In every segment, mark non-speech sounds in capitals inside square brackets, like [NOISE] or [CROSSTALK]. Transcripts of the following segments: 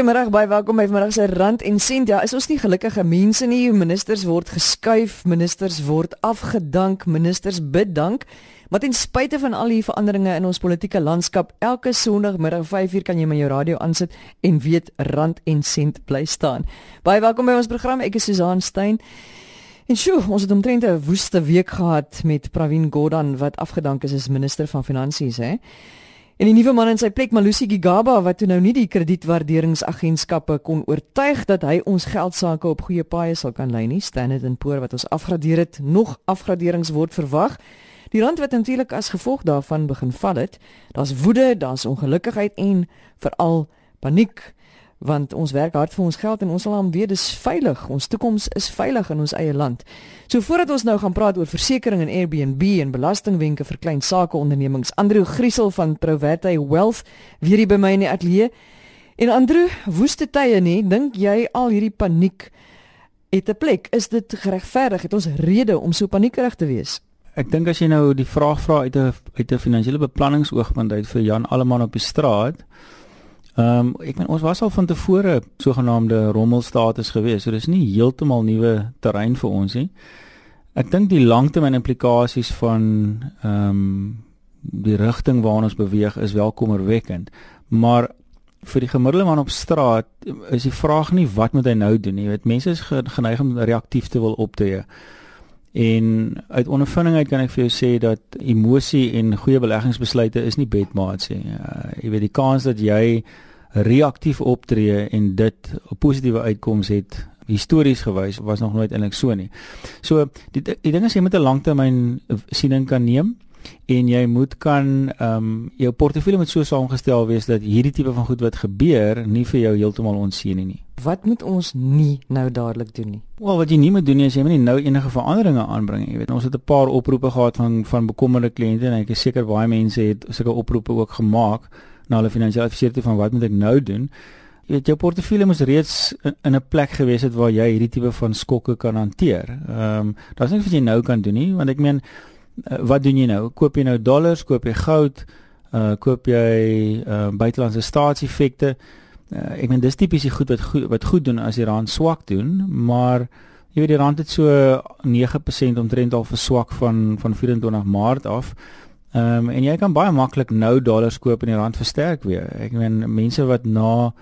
Goeiemôre, baie welkom by vanmiddag se Rand en Sent. Ja, is ons nie gelukkige mense nie. Ministers word geskuif, ministers word afgedank, ministers bedank. Maar ten spyte van al die veranderinge in ons politieke landskap, elke Sondagmiddag 5uur kan jy my jou radio aansit en weet Rand en Sent bly staan. Baie welkom by ons program. Ek is Susan Stein. En sjoe, ons het omtrent 'n woeste week gehad met Pravin Gordhan wat afgedank is as minister van finansies, hè. En die nuwe man in sy plek, Malusi Gigaba, wat toe nou nie die kredietwaarderingsagentskappe kon oortuig dat hy ons geld sake op goeie paaie sal kan lei nie. Standard & Poor wat ons afgradeer het, nog afgraderings word verwag. Die rand wat natuurlik as gevolg daarvan begin val het. Daar's woede, daar's ongelukkigheid en veral paniek want ons werk hard vir ons geld en ons sal hom weer dis veilig. Ons toekoms is veilig in ons eie land. So voordat ons nou gaan praat oor versekerings en Airbnb en belastingwenke vir klein sake ondernemings, Andrew Griesel van Proverte Wealth weer hier by my in die ateljee. En Andrew, woeste tye nie, dink jy al hierdie paniek het 'n plek? Is dit geregverdig? Het ons rede om so paniekerig te wees? Ek dink as jy nou die vraag vra uit 'n uit 'n finansiële beplanningsoogpunt uit vir Jan Alleman op die straat, Ehm um, ek meen ons was al van tevore sogenaamde rommelstatus gewees. So dis nie heeltemal nuwe terrein vir ons nie. Ek dink die langtermyn implikasies van ehm um, die rigting waarna ons beweeg is welkommerwekkend. Maar vir die gemiddelde man op straat is die vraag nie wat moet hy nou doen nie. Jy weet mense is geneig om reaktief te wil optree. En uit ondervinding uit kan ek vir jou sê dat emosie en goeie beleggingsbesluite is nie bedmaats nie. Uh, jy weet die kans dat jy reaktief optree en dit 'n positiewe uitkoms het histories gewys was nog nooit eintlik so nie. So die die ding is jy moet 'n langtermyn siening kan neem en jy moet kan ehm um, jou portefeulje moet so saamgestel wees dat hierdie tipe van goed wat gebeur nie vir jou heeltemal onseën nie. Wat moet ons nie nou dadelik doen nie? Wel wat jy nie moet doen nie is jy moet nie nou enige veranderinge aanbring nie. Jy weet ons het 'n paar oproepe gehad van van bekommerde kliënte en ek is seker baie mense het sulke oproepe ook gemaak na hulle finansiële adviseur toe van wat moet ek nou doen? Jy weet jou portefeulje moet reeds in, in 'n plek gewees het waar jy hierdie tipe van skokke kan hanteer. Ehm um, daar's niks wat jy nou kan doen nie want ek meen uh, wat doen jy nou? Koop jy nou dollars, koop jy goud, uh koop jy uh buitelandse staatseffekte? Uh, ek meen dis tipies die goed wat goed wat goed doen as die rand swak doen, maar jy weet die rand het so 9% omtrent al verswak van van 24 Maart af. Ehm um, en jy kan baie maklik nou dollars koop en die rand versterk weer. Ek meen mense wat na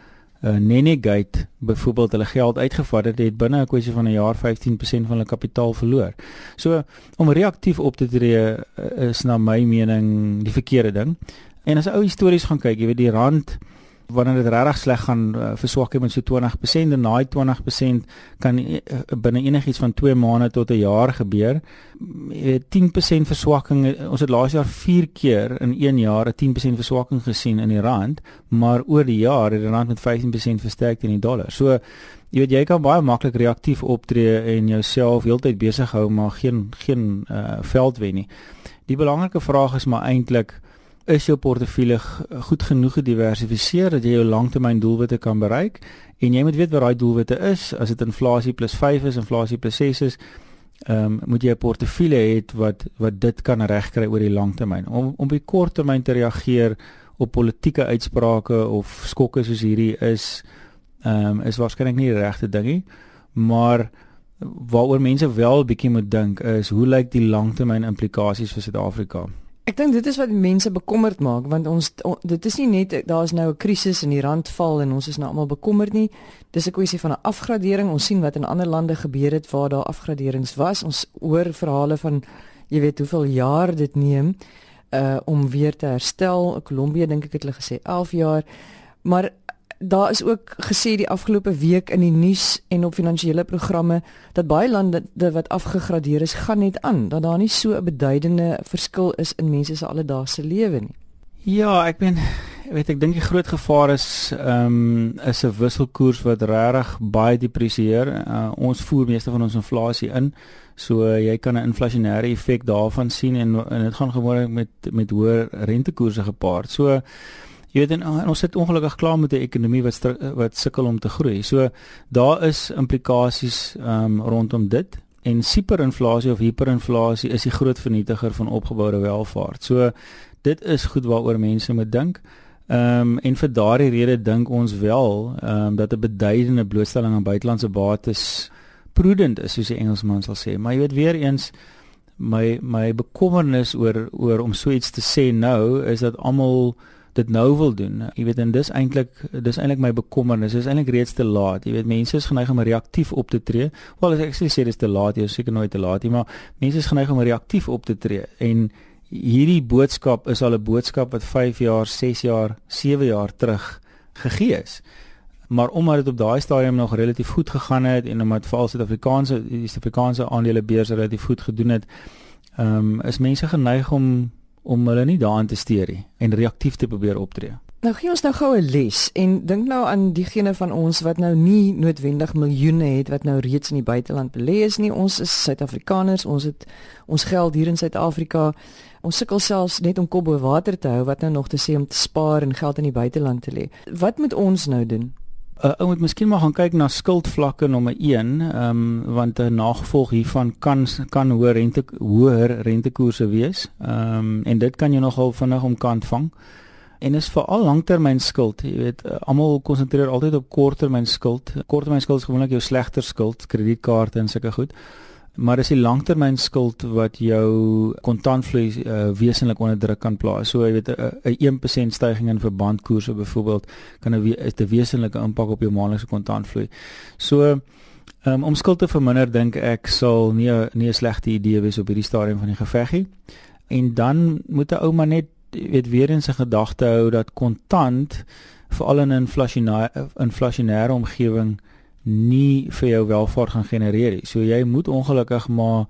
uh, Nenegate byvoorbeeld hulle geld uitgevat het, het binne 'n kwessie van 'n jaar 15% van hulle kapitaal verloor. So om reaktief op te tree uh, is na my mening die verkeerde ding. En as ou histories gaan kyk, jy weet die rand wanneer dit regtig sleg gaan uh, verswak het met so 20% en daai 20% kan uh, binne enigiets van 2 maande tot 'n jaar gebeur. Jy weet 10% verswakking ons het laas jaar 4 keer in 1 jaar 'n 10% verswakking gesien in die rand, maar oor die jaar het die rand met 15% versterk teen die dollar. So jy weet jy kan baie maklik reaktief optree en jouself heeltyd besig hou maar geen geen uh, veld wen nie. Die belangrike vraag is maar eintlik is jou portefeulje goed genoeg gediversifiseer dat jy jou langtermyndoelwitte kan bereik? En jy moet weet wat daai doelwitte is. As dit inflasie plus 5 is inflasie plus 6 is ehm um, moet jy 'n portefeulje hê wat wat dit kan regkry oor die langtermyn. Om om die korttermyn te reageer op politieke uitsprake of skokke soos hierdie is ehm um, is waarskynlik nie die regte ding nie. Maar waaroor mense wel bietjie moet dink is hoe lyk die langtermyn implikasies vir Suid-Afrika Ek dink dit is wat mense bekommerd maak want ons on, dit is nie net daar's nou 'n krisis in die rand val en ons is nou almal bekommerd nie. Dis 'n kwessie van 'n afgradering. Ons sien wat in ander lande gebeur het waar daar afgraderings was. Ons hoor verhale van jy weet hoeveel jaar dit neem uh om weer te herstel. Kolumbie dink ek het hulle gesê 11 jaar. Maar daar is ook gesê die afgelope week in die nuus en op finansiële programme dat baie lande wat afgegradeer is, gaan net aan dat daar nie so 'n beduidende verskil is in mense se alledaagse lewe nie. Ja, ek ben weet ek dink die groot gevaar is ehm um, is 'n wisselkoers wat regtig baie depresieer. Uh, ons voer meeste van ons inflasie in. So uh, jy kan 'n inflasionêre effek daarvan sien en dit gaan gewoonlik met met hoë rentekoerse gepaard. So uh, Jy weet en, en ons sit ongelukkig klaar met 'n ekonomie wat wat sukkel om te groei. So daar is implikasies um, rondom dit en superinflasie of hiperinflasie is die groot vernietiger van opgeboude welvaart. So dit is goed waaroor mense moet dink. Ehm um, en vir daardie rede dink ons wel ehm um, dat 'n beduidende blootstelling aan buitelandse bates prudent is soos die Engelsman sal sê. Maar jy weet weer eens my my bekommernis oor oor om so iets te sê nou is dat almal dit nou wil doen. Jy weet en dis eintlik dis eintlik my bekommernis. Dis eintlik reeds te laat. Jy weet mense is geneig om reaktief op te tree. Wel ek sê dis te laat, jy is seker nooit te laat nie, maar mense is geneig om reaktief op te tree en hierdie boodskap is al 'n boodskap wat 5 jaar, 6 jaar, 7 jaar terug gegee is. Maar omdat dit op daai stadium nog relatief goed gegaan het en omdat veral Suid-Afrikaanse die Suid-Afrikaanse aandelebeurse relatief goed gedoen het, ehm um, is mense geneig om om hulle nie daaraan te steur nie en reaktief te probeer optree. Nou gee ons nou gou 'n les en dink nou aan diegene van ons wat nou nie noodwendig miljoene het wat nou reeds in die buiteland belê is nie. Ons is Suid-Afrikaners, ons het ons geld hier in Suid-Afrika. Ons sukkel selfs net om kop bo water te hou, wat nou nog te sê om te spaar en geld in die buiteland te lê. Wat moet ons nou doen? Uh, ou moet miskien maar gaan kyk na skuldvlakke nommer 1, ehm um, want 'n nagevolg hiervan kan kan hoër rente hoër rentekoerse wees. Ehm um, en dit kan jy nogal vinnig omkant vang. En is veral langtermyn skuld, jy weet, uh, almal konsentreer altyd op korttermyn skuld. Korttermyn skuld is gewoonlik jou slegter skuld, kredietkaarte en sulke goed maar dis die langtermynskuld wat jou kontantvloei uh, wesentlik onder druk kan plaas. So jy weet 'n 1% stygings in verbandkoerse byvoorbeeld kan 'n 'n wesenlike impak op jou maandelikse kontantvloei. So um, om skuld te verminder dink ek sal nie nie 'n slegte idee wees op hierdie stadium van die geveggie. En dan moet 'n ou maar net weet weer in sy gedagte hou dat kontant veral in 'n inflasionêre inflasionêre omgewing nie vir jou welvaart gaan genereer nie. So jy moet ongelukkig maar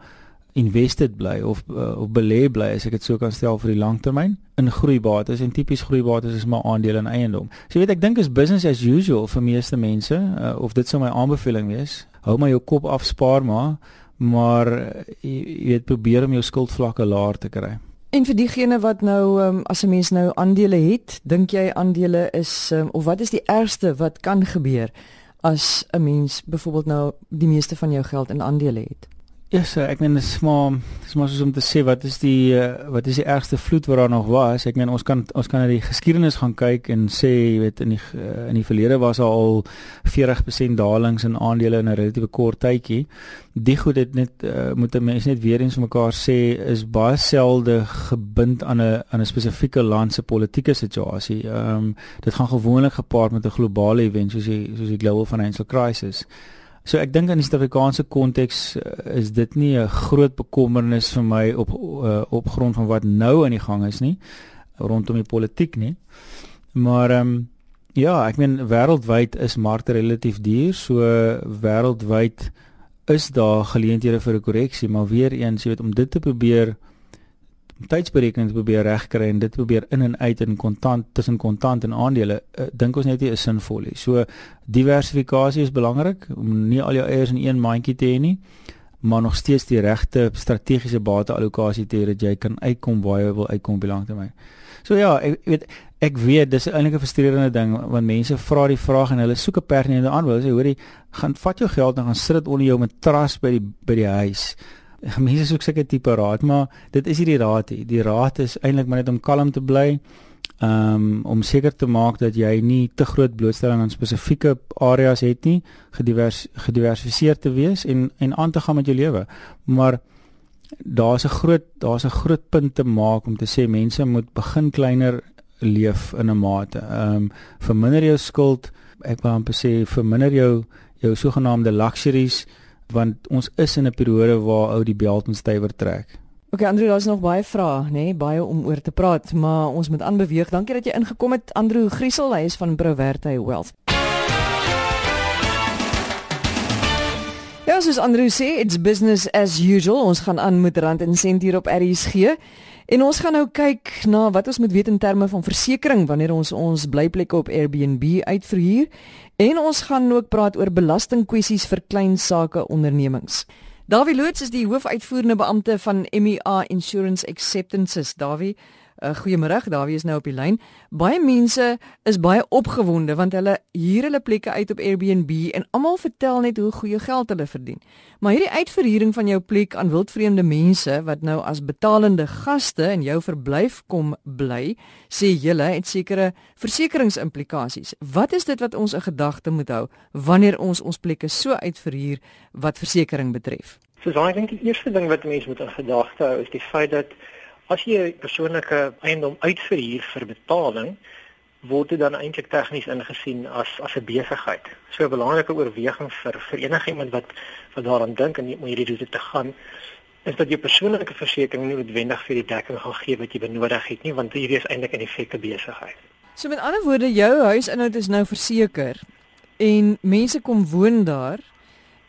invested bly of uh, of belê bly as ek dit so kan stel vir die langtermyn in groeibates en tipies groeibates is maar aandele en eiendom. So jy weet ek dink is business as usual vir meeste mense uh, of dit sou my aanbeveling wees. Hou maar jou kop af spaar maar maar uh, jy weet probeer om jou skuldvlakke laer te kry. En vir diegene wat nou um, as 'n mens nou aandele het, dink jy aandele is um, of wat is die ergste wat kan gebeur? As 'n mens byvoorbeeld nou die meeste van jou geld in aandele het. Ja, yes, ek meen dis maar dis maar soos om te sê wat is die uh, wat is die ergste vloed wat daar nog was? Ek meen ons kan ons kan na die geskiedenis gaan kyk en sê jy weet in die uh, in die verlede was daar al 40% dalings in aandele in 'n relatiewe kort tydjie. Die goed het net uh, moet 'n mens net weer eens mekaar sê is baie selde gebind aan 'n aan 'n spesifieke land se politieke situasie. Ehm um, dit gaan gewoonlik gepaard met 'n globale event soos die soos die global financial crisis. So ek dink in die Suid-Afrikaanse konteks uh, is dit nie 'n groot bekommernis vir my op uh, op grond van wat nou aan die gang is nie rondom die politiek nie. Maar ehm um, ja, ek meen wêreldwyd is markte relatief duur, so wêreldwyd is daar geleenthede vir 'n korreksie, maar weer eens, jy weet om dit te probeer tydsberekening probeer regkry en dit probeer in en uit in kontant tussen kontant en aandele uh, dink ons net nie is sinvol nie. So diversifikasie is belangrik om nie al jou eiers in een mandjie te hê nie, maar nog steeds die regte strategiese bateallokasie te hê dat jy kan uitkom waar jy wil uitkom op die langtermyn. So ja, ek weet ek weet dis eintlik 'n frustrerende ding want mense vra die vraag en hulle soek 'n pertinente antwoord. Hulle sê hoorie, gaan vat jou geld en gaan sit dit onder jou matras by die by die huis mense soek seker tipe raad, maar dit is nie die raad nie. Die raad is eintlik maar net om kalm te bly. Um om seker te maak dat jy nie te groot blootstelling aan spesifieke areas het nie, gedivers gediversifiseer te wees en en aan te gaan met jou lewe. Maar daar's 'n groot daar's 'n groot punt te maak om te sê mense moet begin kleiner leef in 'n mate. Um verminder jou skuld. Ek wil amper sê verminder jou jou sogenaamde luxuries want ons is in 'n periode waar ou die belt en stywer trek. OK Andrew, daar's nog baie vrae, nê, nee, baie om oor te praat, maar ons moet aanbeweeg. Dankie dat jy ingekom het, Andrew Griesel, hy is van Proverte Wealth. Ja, soos Andrew sê, it's business as usual. Ons gaan aan met rand en sent hier op RSG. En ons gaan nou kyk na wat ons moet weet in terme van versekerings wanneer ons ons blyplekke op Airbnb uitverhuur En ons gaan ook praat oor belastingkwessies vir klein sake ondernemings. Dawie Loots is die hoofuitvoerende beampte van MEA Insurance Acceptances. Dawie, Uh, Goeiemôre, Dawie is nou op die lyn. Baie mense is baie opgewonde want hulle huur hulle plekke uit op Airbnb en almal vertel net hoe goeie geld hulle verdien. Maar hierdie uitverhuuring van jou plek aan wildvreemde mense wat nou as betalende gaste in jou verblyf kom bly, sê julle het sekere versekeringsimplikasies. Wat is dit wat ons in gedagte moet hou wanneer ons ons plekke so uitverhuur wat versekerings betref? So ek dink die eerste ding wat mense moet in gedagte hou is die feit dat As jy 'n persoonlike eiendom uitverhuur vir betaling, word dit dan eintlik tegnies ingesien as as 'n besigheid. So 'n belangrike oorweging vir vir enigiemand wat wat daaraan dink en om hierdie roete te gaan, is dat jou persoonlike versekerings nie noodwendig vir die dekking gaan gee wat jy benodig het nie, want hierdie is eintlik 'n effekte besigheid. So met ander woorde, jou huisinhoud is nou verseker en mense kom woon daar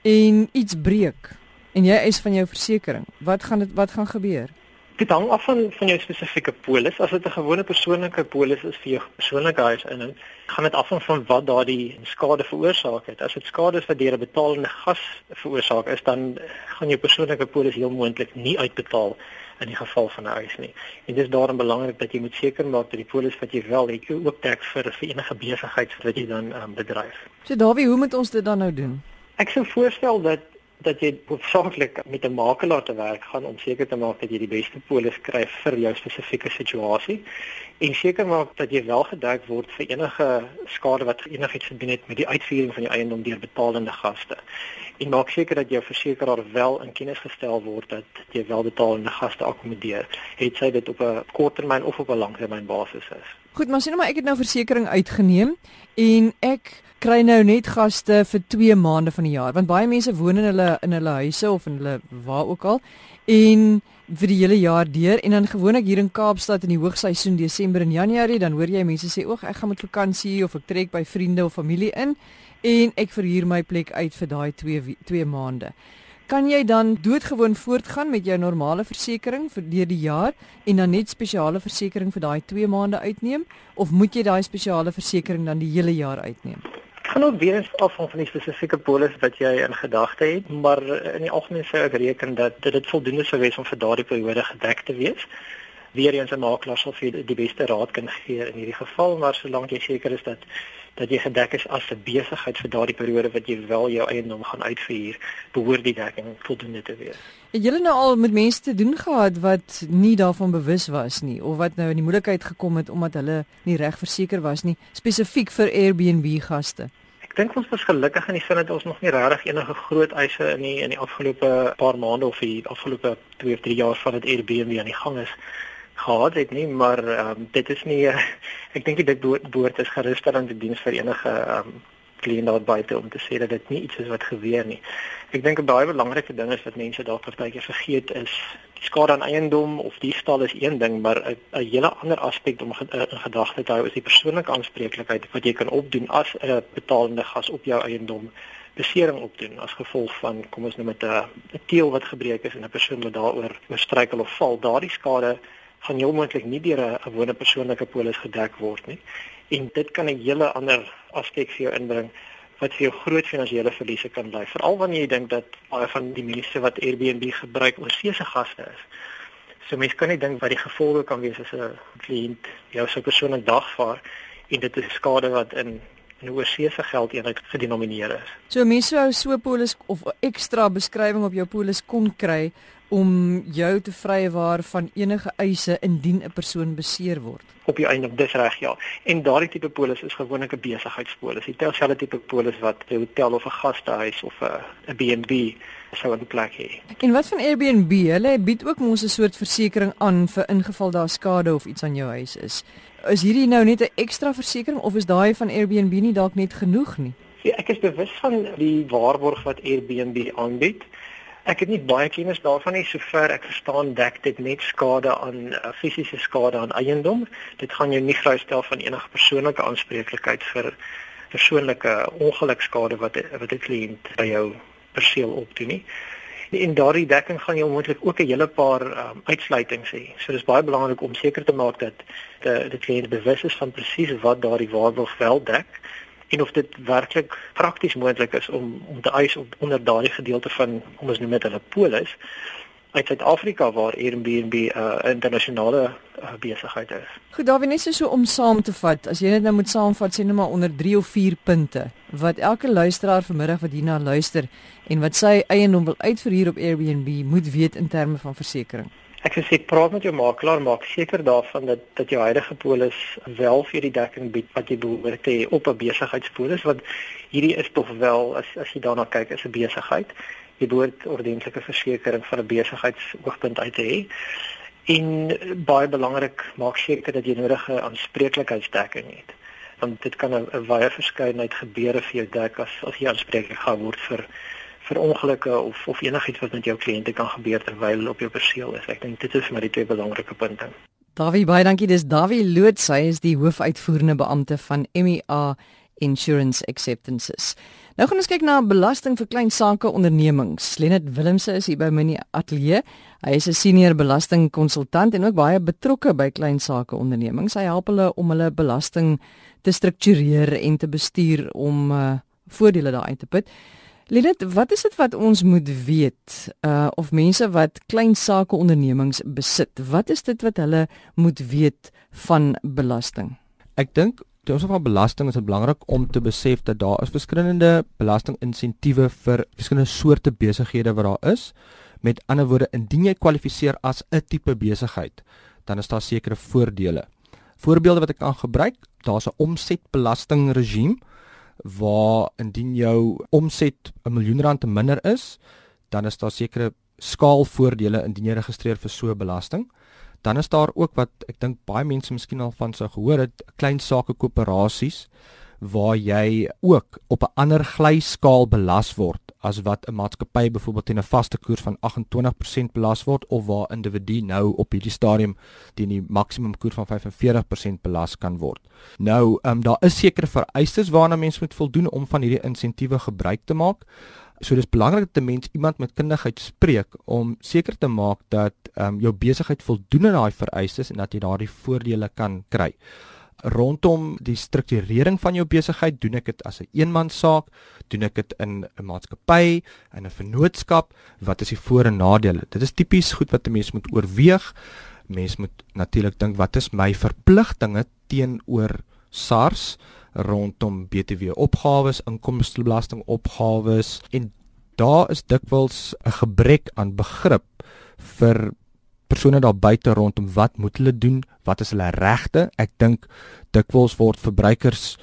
en iets breek en jy eis van jou versekerings. Wat gaan dit wat gaan gebeur? Dit hang af van van jou spesifieke polis. As dit 'n gewone persoonlike polis is vir jou persoonlike huis in, gaan dit af van wat daardie skade veroorsaak het. As dit skade is wat deur 'n betalende gas veroorsaak is, dan gaan jou persoonlike polis heel moontlik nie uitbetaal in die geval van 'n huis nie. En dit is daarom belangrik dat jy moet seker maak dat die polis wat jy wel het, jy ook dek vir vir enige besigheid wat jy dan um, bedryf. So Dawie, hoe moet ons dit dan nou doen? Ek sou voorstel dat dat jy hoofsaaklik met 'n makelaar te werk gaan om seker te maak dat jy die beste polis kry vir jou spesifieke situasie en seker maak dat jy wel gedek word vir enige skade wat enigiets gedoen het met die uitvoering van die eiendom deur betalende gaste. En maak seker dat jou versekeraar wel in kennis gestel word dat jy wel betalende gaste akkommodeer, het sy dit op 'n korttermyn of op 'n langtermyn basis is. Goed, maar sien nou maar ek het nou versekerings uitgeneem en ek kry nou net gaste vir 2 maande van die jaar want baie mense woon in hulle in hulle huise of in hulle waar ook al en vir die hele jaar deur en dan gewoonlik hier in Kaapstad in die hoogseisoen Desember en Januarie dan hoor jy mense sê oek ek gaan met vakansie of ek trek by vriende of familie in en ek verhuur my plek uit vir daai 2 2 maande. Kan jy dan doodgewoon voortgaan met jou normale versekerings vir deur die jaar en dan net spesiale versekerings vir daai 2 maande uitneem of moet jy daai spesiale versekerings dan die hele jaar uitneem? gaan ook weer af van die spesifieke polis wat jy in gedagte het, maar in die algemeen sou ek reken dat dit voldoende sou wees om vir daardie periode gedek te wees. Weer eens 'n makelaar sal vir die beste raad kan gee in hierdie geval, maar solank jy seker is dat dat jy gedek is as 'n besigheid vir daardie periode wat jy wel jou eiendom gaan uitverhuur, behoort die dekking voldoende te wees. Het julle nou al met mense te doen gehad wat nie daarvan bewus was nie of wat nou in die moeilikheid gekom het omdat hulle nie reg verseker was nie, spesifiek vir Airbnb gaste? dink ons was gelukkig in die sin dat ons nog nie regtig enige groot eise in die in die afgelope paar maande of die afgelope 2 of 3 jaar van dit Airbnb aan die gang is gehad het nie, maar um, dit is nie [LAUGHS] ek dink dit behoort is gerusstellende diens vir enige um, kliënt daar buite om te sê dat dit nie iets is wat gebeur nie. Ek dink 'n baie belangrike ding is wat mense dalk partykeer vergeet is die skade aan eiendom of diefstal is een ding, maar 'n hele ander aspek om in gedagte te hou is die persoonlike aanspreeklikheid wat jy kan opdoen as 'n betalende gas op jou eiendom besering opdoen as gevolg van kom ons noem dit 'n teel wat gebreek is en 'n persoon wat daaroor oorstruikel of val. Daardie skade gaan heel moontlik nie deur 'n gewone persoonlike polis gedek word nie. En dit kan 'n hele ander aspek vir jou inbring wat vir jou groot finansiële verliese kan lei. Veral wanneer jy dink dat baie van die mense wat Airbnb gebruik oorsese gaste is. So mense kan nie dink wat die gevolge kan wees as 'n kliënt jou so persoonlik dagvaar en dit is skade wat in 'n oorsese geldeenheid gedenomineer is. So mense sou so polis of ekstra beskrywing op jou polis kon kry om jou te vrywaar van enige eise indien 'n persoon beseer word. Op die einde dis reg ja. En daardie tipe polis is gewoonlik 'n besigheidspolis. Dit tel selfe tipe polis wat 'n hotel of 'n gastehuis of 'n 'n B&B sou in plek hê. En wat van Airbnb? Hulle bied ook mos 'n soort versekerings aan vir ingeval daar skade of iets aan jou huis is. Is hierdie nou net 'n ekstra versekerings of is daai van Airbnb nie dalk net genoeg nie? Ja, ek is bewus van die waarborg wat Airbnb aanbied. Ek het nie baie kennis daarvan nie sover ek verstaan dek dit net skade aan uh, fisiese skade aan eiendom. Dit gaan jou nie vrystel van enige persoonlike aanspreeklikheid vir persoonlike ongelukskade wat wat 'n kliënt by jou perseel opdoen nie. En daardie dekking gaan jou moontlik ook 'n hele paar um, uitsluitings hê. So dis baie belangrik om seker te maak dat die, die kliënt bewus is van presies wat daardie waarborg wel dek en of dit werklik prakties moontlik is om om te eis op onder daardie gedeelte van kom ons noem dit 'n polis uit Suid-Afrika waar Airbnb 'n uh, internasionale uh, besigheid is. Goed, daar wees net so om saam te vat. As jy net nou moet saamvat sê net maar onder 3 of 4 punte wat elke luisteraar vanmiddag wat hierna luister en wat sy eiendom wil uitverhuur op Airbnb moet weet in terme van versekerings. Ek sê praat met jou makelaar, maak seker daarvan dat dat jou huidige polis wel vir die dekking bied wat jy behoort te hê op 'n besigheidspolis want hierdie is tog wel as as jy daarna kyk is 'n besigheid. Jy behoort ordentlike versekerings van 'n besigheidsoogpunt uit te hê. En baie belangrik, maak seker dat jy nodige aanspreeklikheidsdekking het. Want dit kan 'n baie verskeidenheid gebeure vir jou dek as as jy aanspreeklik gaan word vir vir ongelukke of of enigiets wat met jou kliënte kan gebeur terwyl op jou perseel is. Ek dink dit is my die twee belangrike punte. Davie baie dankie. Dis Davie Loots, hy is die hoofuitvoerende beampte van MEA Insurance Acceptances. Nou gaan ons kyk na belasting vir klein sake ondernemings. Lenet Willemse is hier by my in die ateljee. Hy is 'n senior belastingkonsultant en ook baie betrokke by klein sake ondernemings. Hy help hulle om hulle belasting te struktureer en te bestuur om uh, voordele daaruit te put. Lenet, wat is dit wat ons moet weet uh of mense wat klein sake ondernemings besit? Wat is dit wat hulle moet weet van belasting? Ek dink ons van belasting is dit belangrik om te besef dat daar is verskillende belastinginsentiewe vir verskillende soorte besighede wat daar is. Met ander woorde, indien jy kwalifiseer as 'n tipe besigheid, dan is daar sekere voordele. Voorbeelde wat ek kan gebruik, daar's 'n omsetbelastingregime waar indien jou omset 'n miljoen rand te minder is, dan is daar sekere skaalvoordele indien jy registreer vir so 'n belasting. Dan is daar ook wat ek dink baie mense miskien al van sou gehoor het, klein sake koöperasies waar jy ook op 'n ander glyskaal belas word as wat 'n maatskappy byvoorbeeld teen 'n vaste koers van 28% belas word of waar individu nou op hierdie stadium teen die maksimum koers van 45% belas kan word. Nou, ehm um, daar is sekere vereistes waarna mense moet voldoen om van hierdie insentiewe gebruik te maak. So dis belangrik dat 'n mens iemand met kundigheid spreek om seker te maak dat ehm um, jou besigheid voldoen aan daai vereistes en dat jy daardie voordele kan kry rondom die strukturering van jou besigheid, doen ek dit as 'n een eenmansaak, doen ek dit in 'n maatskappy, in 'n vennootskap, wat is die voor en nadele? Dit is tipies goed wat 'n mens moet oorweeg. Mens moet natuurlik dink wat is my verpligtinge teenoor SARS rondom BTW opgawes, inkomstebelasting opgawes en daar is dikwels 'n gebrek aan begrip vir persone daar buite rondom wat moet hulle doen, wat is hulle regte? Ek dink dikwels word verbruikers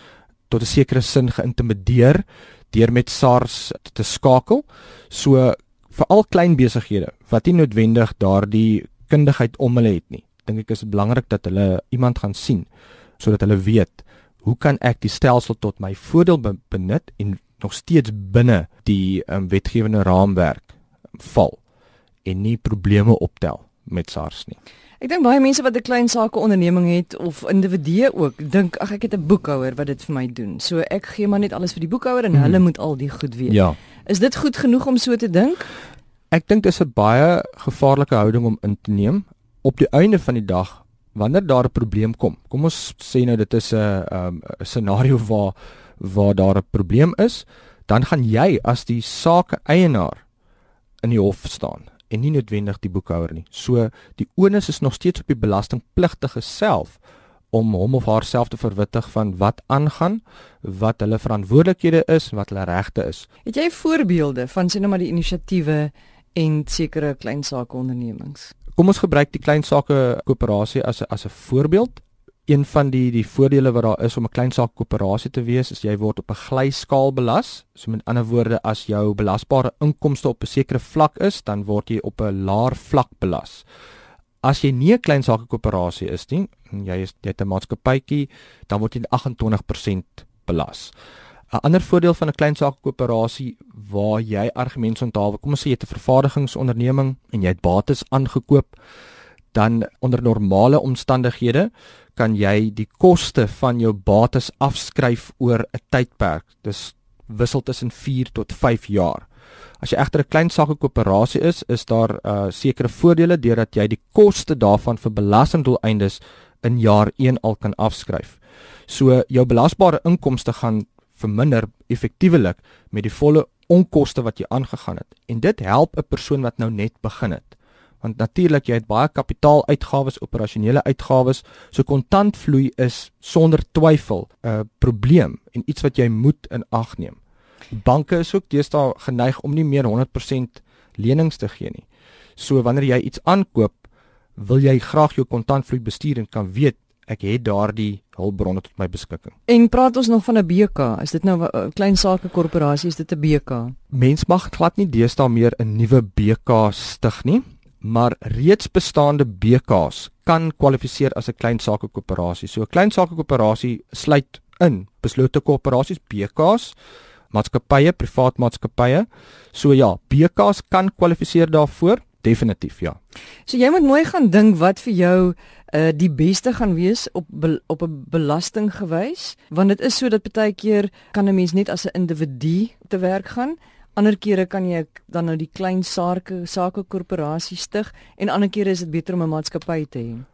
tot 'n sekere sin geïntimideer deur met SARS te skakel. So vir al klein besighede wat nie noodwendig daardie kundigheid om hulle het nie, dink ek is dit belangrik dat hulle iemand gaan sien sodat hulle weet hoe kan ek die stelsel tot my voordeel benut en nog steeds binne die um, wetgewende raamwerk val en nie probleme optel met SARS nie. Ek dink baie mense wat 'n klein sake onderneming het of individue ook dink ag ek het 'n boekhouer wat dit vir my doen. So ek gee maar net alles vir die boekhouer en hmm. hulle moet al die goed weet. Ja. Is dit goed genoeg om so te dink? Ek dink dit is 'n baie gevaarlike houding om in te neem op die einde van die dag wanneer daar 'n probleem kom. Kom ons sê nou dit is 'n 'n um, scenario waar waar daar 'n probleem is, dan gaan jy as die saak eienaar in die hof staan en nie noodwendig die boekhouer nie. So die onus is nog steeds op die belastingpligtige self om hom of haarself te verwittig van wat aangaan, wat hulle verantwoordelikhede is, wat hulle regte is. Het jy voorbeelde van sien nou maar die inisiatiewe en sekere klein sake ondernemings? Kom ons gebruik die klein sake koöperasie as 'n as 'n voorbeeld een van die die voordele wat daar is om 'n klein saak koöperasie te wees is jy word op 'n glyskaal belas. So met ander woorde as jou belasbare inkomste op 'n sekere vlak is, dan word jy op 'n laer vlak belas. As jy nie 'n klein saak koöperasie is nie, jy is jy het 'n maatskappytjie, dan word jy 28% belas. 'n Ander voordeel van 'n klein saak koöperasie waar jy argumente onthaal, kom ons sê jy het 'n vervaardigingsonderneming en jy het bates aangekoop, dan onder normale omstandighede kan jy die koste van jou bates afskryf oor 'n tydperk. Dis wissel tussen 4 tot 5 jaar. As jy egter 'n klein sake koöperasie is, is daar uh sekere voordele deurdat jy die koste daarvan vir belastingdoeleindes in jaar 1 al kan afskryf. So jou belasbare inkomste gaan verminder effektiewelik met die volle onkoste wat jy aangegaan het. En dit help 'n persoon wat nou net begin het Want natuurlik jy het baie kapitaaluitgawes, operasionele uitgawes, so kontantvloei is sonder twyfel 'n probleem en iets wat jy moet in ag neem. Banke is ook deesdae geneig om nie meer 100% lenings te gee nie. So wanneer jy iets aankoop, wil jy graag jou kontantvloei bestuur en kan weet ek het daardie hulpbronne tot my beskikking. En praat ons nog van 'n BK? Is dit nou 'n klein sake korporasie? Is dit 'n BK? Mens mag glad nie deesdae meer 'n nuwe BK stig nie, maar reeds bestaande BKs kan kwalifiseer as 'n klein sake koöperasie. So 'n klein sake koöperasie sluit in beslote korporasies, BKs, maatskappye, privaat maatskappye. So ja, BKs kan kwalifiseer daarvoor, definitief ja. So jy moet mooi gaan dink wat vir jou uh die beste gaan wees op be, op 'n belasting gewys want dit is so dat baie keer kan 'n mens net as 'n individu te werk gaan ander kere kan jy dan nou die klein sake sake korporasie stig en ander kere is dit beter om 'n maatskappy te hê.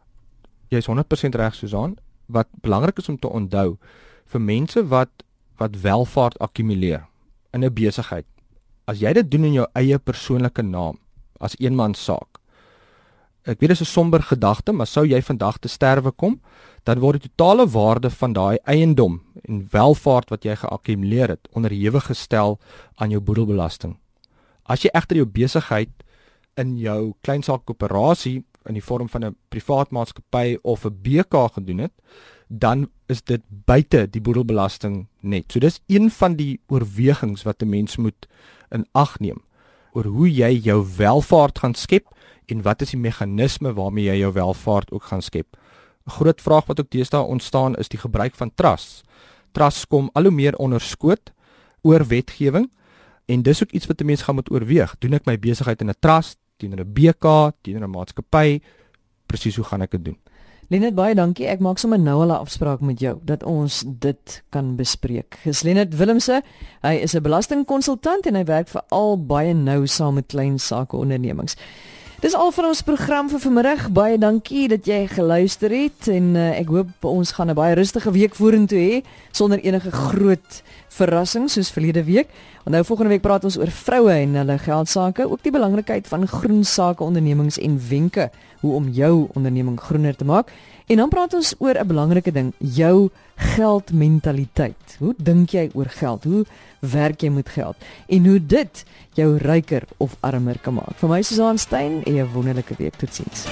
Jy's 100% reg Susan. Wat belangrik is om te onthou vir mense wat wat welvaart akkumuleer in 'n besigheid as jy dit doen in jou eie persoonlike naam as eenman saak ek weet dit is 'n somber gedagte, maar sou jy vandag te sterwe kom, dan word die totale waarde van daai eiendom en welvaart wat jy geakkumuleer het onderhewig gestel aan jou boedelbelasting. As jy egter jou besigheid in jou kleinsaakkoöperasie in die vorm van 'n privaat maatskappy of 'n BK gedoen het, dan is dit buite die boedelbelasting net. So dis een van die oorwegings wat 'n mens moet in ag neem oor hoe jy jou welvaart gaan skep en wat is die meganisme waarmee jy jou welvaart ook gaan skep? 'n Groot vraag wat ook deesdae ontstaan is die gebruik van trusts. Trusts kom al hoe meer onder skoot oor wetgewing en dis ook iets wat 'n mens gaan moet oorweeg. Doen ek my besigheid in 'n trust, teenoor 'n BK, teenoor 'n maatskappy? Presies hoe gaan ek dit doen? Lenet baie dankie. Ek maak sommer nou 'n afspraak met jou dat ons dit kan bespreek. Ges Lenet Willemse, hy is 'n belastingkonsultant en hy werk vir al baie nou saam met klein sake ondernemings. Dis al vir ons program vir vanmiddag. Baie dankie dat jy geluister het en uh, ek hoop ons gaan 'n baie rustige week vorentoe hê sonder enige groot verrassings soos verlede week. En nou volgende week praat ons oor vroue en hulle geld sake, ook die belangrikheid van groen sake ondernemings en wenke hoe om jou onderneming groener te maak. En dan praat ons oor 'n belangrike ding, jou geldmentaliteit. Hoe dink jy oor geld? Hoe werk jy met geld? En hoe dit jou ryker of armer kan maak? Vir my Susan Stein 'n wonderlike week. Totsiens.